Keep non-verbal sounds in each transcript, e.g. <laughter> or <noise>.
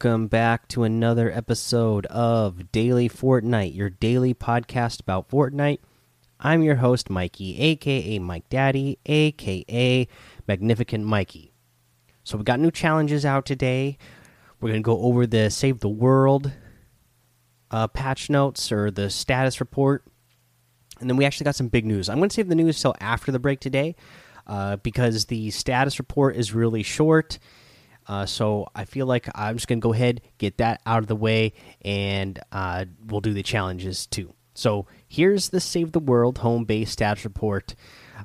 Welcome back to another episode of Daily Fortnite, your daily podcast about Fortnite. I'm your host, Mikey, aka Mike Daddy, aka Magnificent Mikey. So, we've got new challenges out today. We're going to go over the Save the World uh, patch notes or the status report. And then we actually got some big news. I'm going to save the news till after the break today uh, because the status report is really short uh, so I feel like I'm just gonna go ahead, get that out of the way, and uh, we'll do the challenges too. So here's the Save the World home base stats report.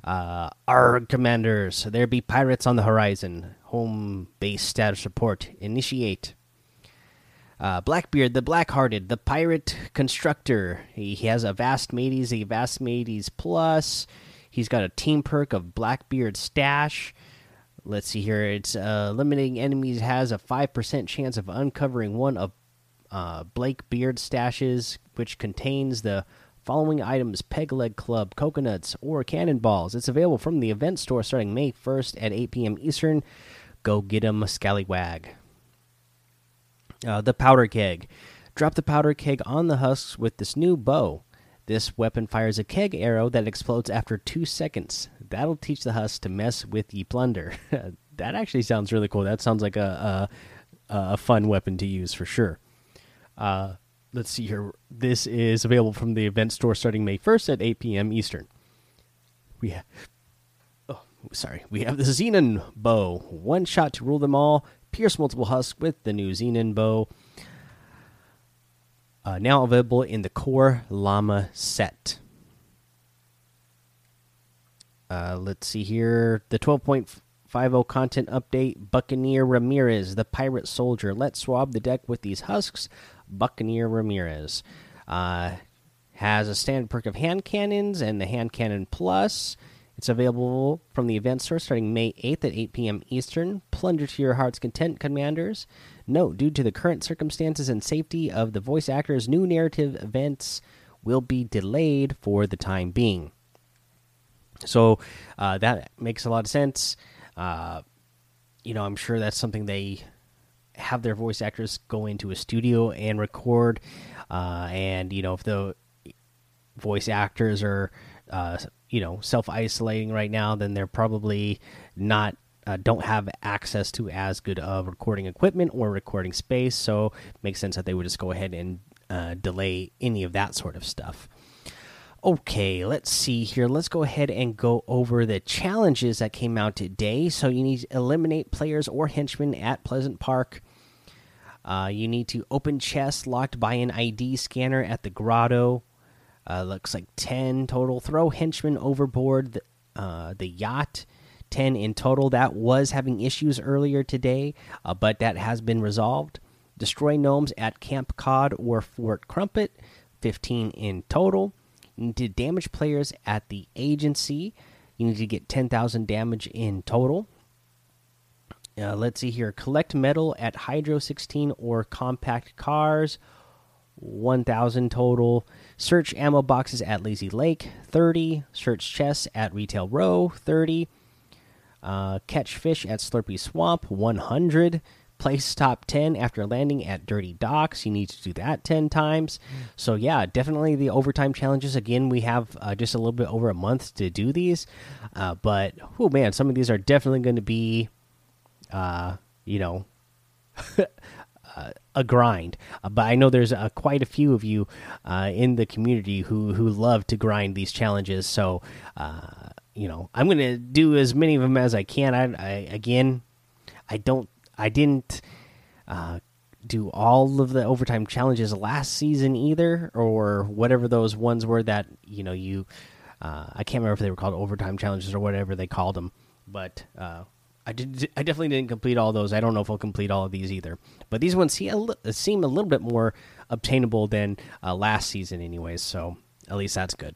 Uh, our commanders, there be pirates on the horizon. Home base status report. Initiate. Uh, Blackbeard, the Blackhearted, the pirate constructor. He, he has a vast mateys, a vast mateys plus. He's got a team perk of Blackbeard stash. Let's see here. It's uh, eliminating enemies has a five percent chance of uncovering one of uh, Blake Beard stashes, which contains the following items: Peg Leg Club, coconuts, or cannonballs. It's available from the event store starting May 1st at 8 p.m. Eastern. Go get 'em, Scallywag. Uh, the powder keg. Drop the powder keg on the husks with this new bow. This weapon fires a keg arrow that explodes after two seconds. That'll teach the husk to mess with the plunder. <laughs> that actually sounds really cool. That sounds like a a, a fun weapon to use for sure. Uh, let's see here. This is available from the event store starting May 1st at 8 p.m. Eastern. We have, oh, sorry. We have the Xenon bow. One shot to rule them all. Pierce multiple husks with the new Xenon bow. Uh, now available in the core llama set. Uh, let's see here. The 12.50 content update Buccaneer Ramirez, the pirate soldier. Let's swab the deck with these husks. Buccaneer Ramirez uh, has a standard perk of hand cannons and the hand cannon plus. It's available from the event store starting May 8th at 8 p.m. Eastern. Plunder to your heart's content, commanders. Note, due to the current circumstances and safety of the voice actors, new narrative events will be delayed for the time being. So uh, that makes a lot of sense. Uh, you know, I'm sure that's something they have their voice actors go into a studio and record. Uh, and you know, if the voice actors are, uh, you know, self isolating right now, then they're probably not uh, don't have access to as good of recording equipment or recording space. So makes sense that they would just go ahead and uh, delay any of that sort of stuff. Okay, let's see here. Let's go ahead and go over the challenges that came out today. So you need to eliminate players or henchmen at Pleasant Park. Uh, you need to open chests locked by an ID scanner at the grotto. Uh, looks like 10 total. Throw henchmen overboard the, uh, the yacht. 10 in total. That was having issues earlier today, uh, but that has been resolved. Destroy gnomes at Camp Cod or Fort Crumpet. 15 in total. You need to damage players at the agency. You need to get 10,000 damage in total. Uh, let's see here. Collect metal at Hydro 16 or Compact Cars. 1,000 total. Search ammo boxes at Lazy Lake. 30. Search chests at Retail Row. 30. Uh, catch fish at Slurpy Swamp. 100 place top 10 after landing at dirty docks. You need to do that 10 times. So yeah definitely the overtime challenges. Again we have uh, just a little bit over a month to do these. Uh, but oh man some of these are definitely going to be uh, you know uh, <laughs> a grind. Uh, but i know there's uh, quite a few of you in the community who who love to grind these challenges. So you know i'm going to do as many of them as i can I, I again i don't I didn't uh, do all of the overtime challenges last season either, or whatever those ones were that you know you. Uh, I can't remember if they were called overtime challenges or whatever they called them, but uh, I did. I definitely didn't complete all those. I don't know if I'll complete all of these either. But these ones see a, seem a little bit more obtainable than uh, last season, anyways. So at least that's good.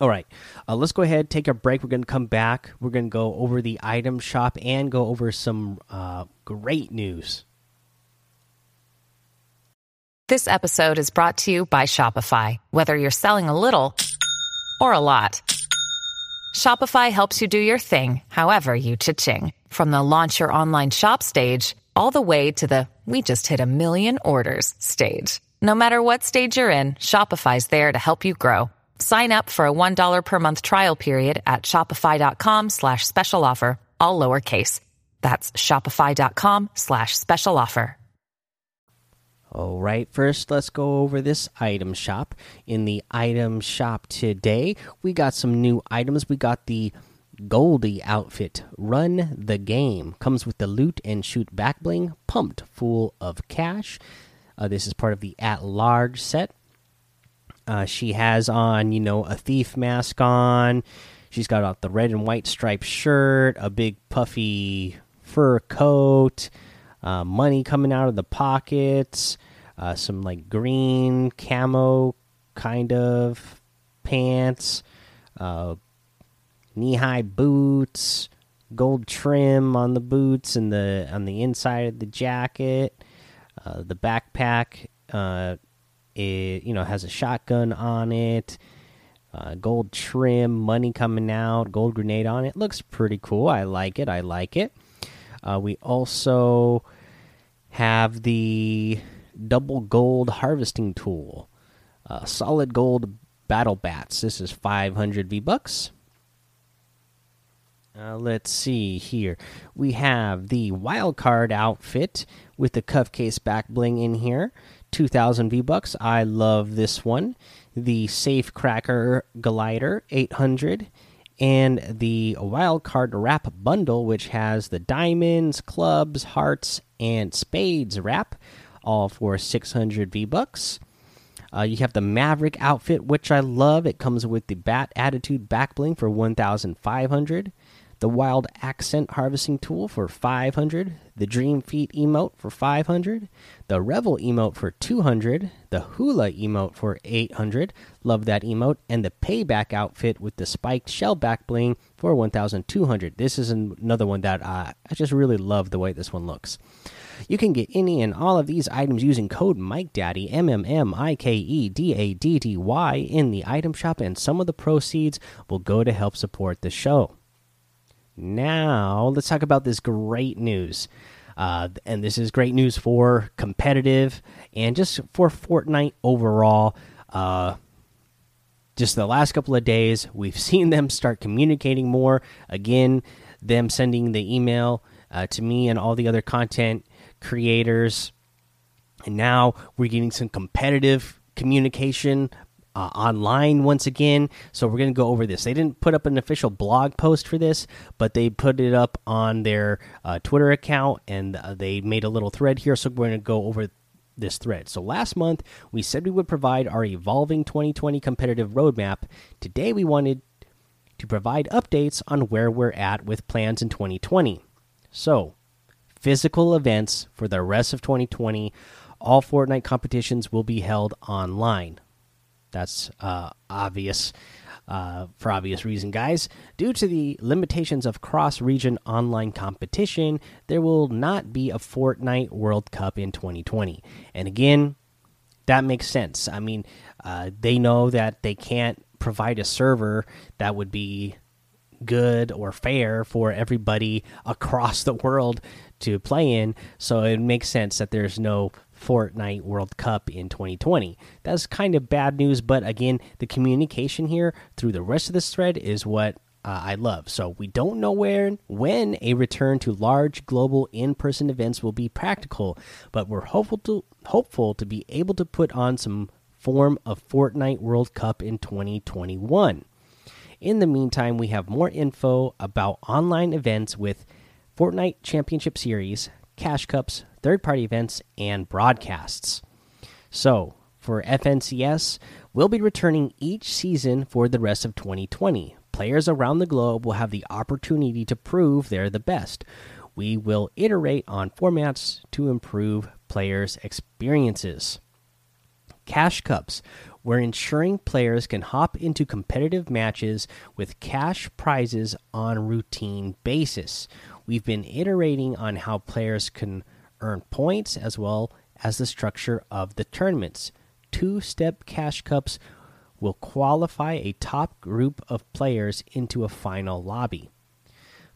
All right, uh, let's go ahead, take a break. We're going to come back. We're going to go over the item shop and go over some uh, great news. This episode is brought to you by Shopify. Whether you're selling a little or a lot, Shopify helps you do your thing, however you cha-ching. From the launch your online shop stage all the way to the we just hit a million orders stage. No matter what stage you're in, Shopify's there to help you grow. Sign up for a $1 per month trial period at shopify.com slash special offer, all lowercase. That's shopify.com slash special offer. All right, first let's go over this item shop. In the item shop today, we got some new items. We got the Goldie outfit, Run the Game. Comes with the loot and shoot back bling, pumped full of cash. Uh, this is part of the at large set. Uh, she has on, you know, a thief mask on. She's got out the red and white striped shirt, a big puffy fur coat, uh, money coming out of the pockets, uh, some like green camo kind of pants, uh, knee high boots, gold trim on the boots and the on the inside of the jacket. Uh, the backpack, uh, it you know has a shotgun on it. Uh, gold trim, money coming out, gold grenade on it. Looks pretty cool. I like it. I like it. Uh, we also have the double gold harvesting tool, uh, solid gold battle bats. This is 500 V bucks. Uh, let's see here. We have the wild card outfit with the cuff case back bling in here. 2000 V bucks. I love this one. The safe cracker glider 800 and the wild card wrap bundle which has the diamonds, clubs, hearts and spades wrap all for 600 V bucks. Uh, you have the Maverick outfit, which I love. It comes with the Bat Attitude back bling for 1,500 the Wild Accent Harvesting Tool for 500, the Dream Feet emote for 500, the Revel emote for 200, the Hula emote for 800, love that emote, and the Payback outfit with the spiked shell back bling for 1200. This is another one that uh, I just really love the way this one looks. You can get any and all of these items using code MikeDaddy, M M M I K E D A D D Y, in the item shop, and some of the proceeds will go to help support the show. Now, let's talk about this great news. Uh, and this is great news for competitive and just for Fortnite overall. Uh, just the last couple of days, we've <laughs> seen them start communicating more. Again, them sending the email uh, to me and all the other content creators. And now we're getting some competitive communication uh, online once again. So we're going to go over this. They didn't put up an official blog post for this, but they put it up on their uh, Twitter account and uh, they made a little thread here. So we're going to go over this thread. So last month we said we would provide our evolving 2020 competitive roadmap. Today we wanted to provide updates on where we're at with plans in 2020. So, physical events for the rest of 2020. All Fortnite competitions will be held online. That's uh, obvious uh, for obvious reason, guys. Due to the limitations of cross region online competition, there will not be a Fortnite World Cup in 2020. And again, that makes sense. I mean, uh, they know that they can't provide a server that would be good or fair for everybody across the world to play in. So it makes sense that there's no Fortnite World Cup in 2020. That's kind of bad news, but again, the communication here through the rest of this thread is what uh, I love. So we don't know where when a return to large global in-person events will be practical, but we're hopeful to hopeful to be able to put on some form of Fortnite World Cup in 2021. In the meantime, we have more info about online events with Fortnite Championship Series, Cash Cups, third party events, and broadcasts. So, for FNCS, we'll be returning each season for the rest of 2020. Players around the globe will have the opportunity to prove they're the best. We will iterate on formats to improve players' experiences. Cash Cups. We're ensuring players can hop into competitive matches with cash prizes on routine basis. We've been iterating on how players can earn points as well as the structure of the tournaments. Two step cash cups will qualify a top group of players into a final lobby.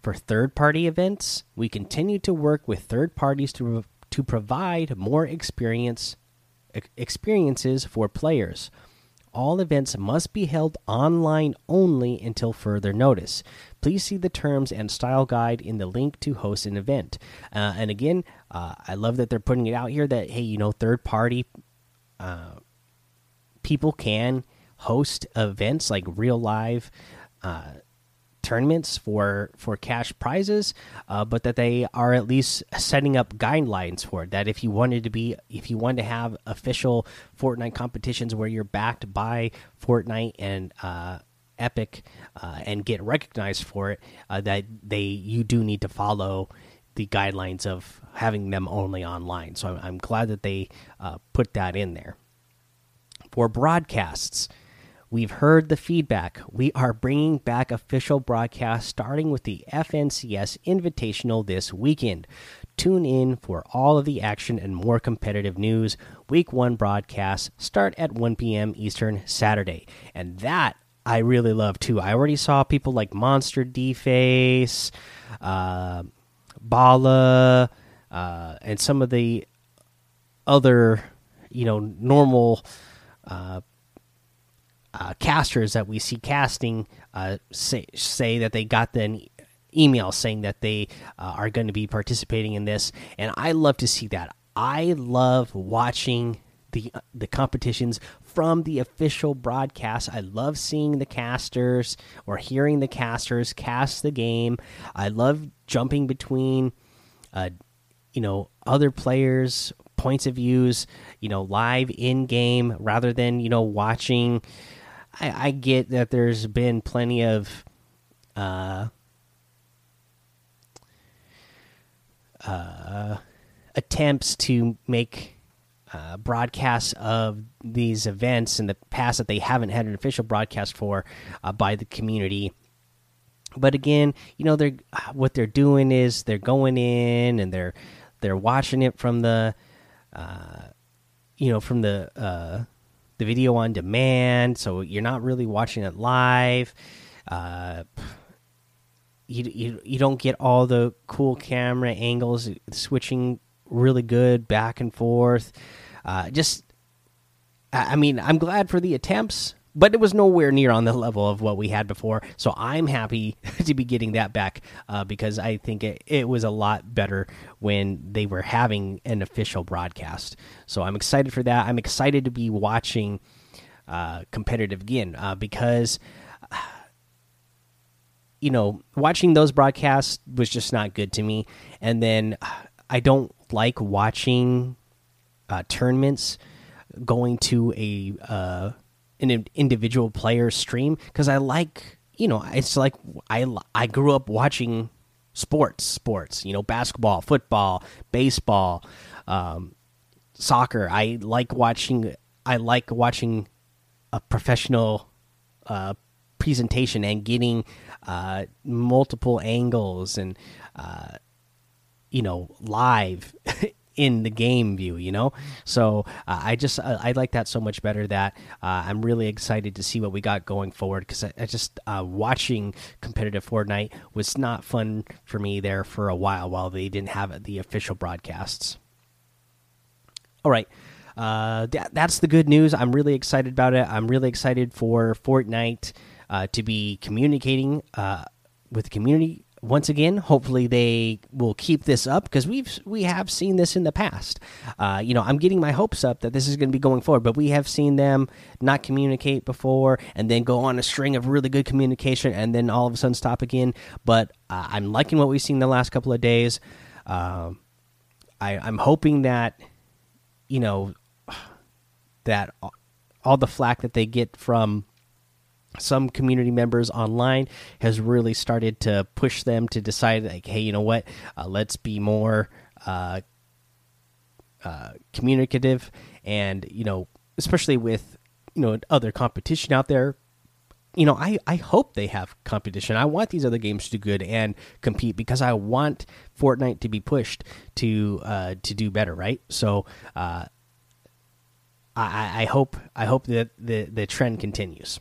For third party events, we continue to work with third parties to, to provide more experience experiences for players. All events must be held online only until further notice. Please see the terms and style guide in the link to host an event. Uh, and again, uh, I love that they're putting it out here that, hey, you know, third party uh, people can host events like real live uh, tournaments for for cash prizes, uh, but that they are at least setting up guidelines for it. That if you wanted to be, if you wanted to have official Fortnite competitions where you're backed by Fortnite and uh, Epic uh, and get recognized for it, uh, that they you do need to follow the guidelines of having them only online. So I'm, I'm glad that they uh, put that in there for broadcasts. We've heard the feedback. We are bringing back official broadcasts starting with the FNCS Invitational this weekend. Tune in for all of the action and more competitive news. Week 1 broadcasts start at 1 p.m. Eastern Saturday. And that I really love too. I already saw people like MonsterDface, uh, Bala, uh, and some of the other, you know, normal uh, uh, casters that we see casting uh, say say that they got the email saying that they uh, are going to be participating in this, and I love to see that. I love watching the the competitions from the official broadcast. I love seeing the casters or hearing the casters cast the game. I love jumping between, uh, you know, other players' points of views. You know, live in game rather than you know watching I, I get that there's been plenty of uh, uh, attempts to make uh, broadcasts of these events in the past that they haven't had an official broadcast for uh, by the community. But again, you know, they're what they're doing is they're going in and they're they're watching it from the, uh, you know, from the uh, the video on demand, so you're not really watching it live. Uh, you, you you don't get all the cool camera angles, switching really good back and forth. Uh, just, I mean, I'm glad for the attempts, but it was nowhere near on the level of what we had before. So I'm happy <laughs> to be getting that back uh, because I think it, it was a lot better when they were having an official broadcast. So I'm excited for that. I'm excited to be watching uh, competitive again uh, because. <sighs> You know, watching those broadcasts was just not good to me. And then <sighs> I don't like watching uh, tournaments going to a uh, an individual player stream because I like you know it's like I I grew up watching sports sports you know basketball football baseball um, soccer. I like watching I like watching a professional uh, presentation and getting uh, multiple angles and uh, you know live <laughs> in the game view you know? So uh, i just uh, i like that so much better that uh, i'm really excited to see what we got going forward because I, I, just uh, watching competitive fortnite was not fun for me there for a while while they didn't have the official broadcasts. All right uh, that, that's the good news. I'm really excited about it. I'm really excited for fortnite uh, to be communicating with the community once again, hopefully they will keep this up because we've we have seen this in the past. Uh, you know, I'm getting my hopes up that this is going to be going forward, but we have seen them not communicate before and then go on a string of really good communication and then all of a sudden stop again. But uh, I'm liking what we've seen the last couple of days. Uh, I, I'm hoping that you know <sighs> that all the flack that they get from some community members online has really started to push them to decide like hey you know what? Uh, let's be more uh, uh, communicative and you know especially with you know other competition out there you know i i hope they have competition. I want these other games to do good and compete because i want fortnite to be pushed to uh to do better right? So uh i i hope i hope that the the trend continues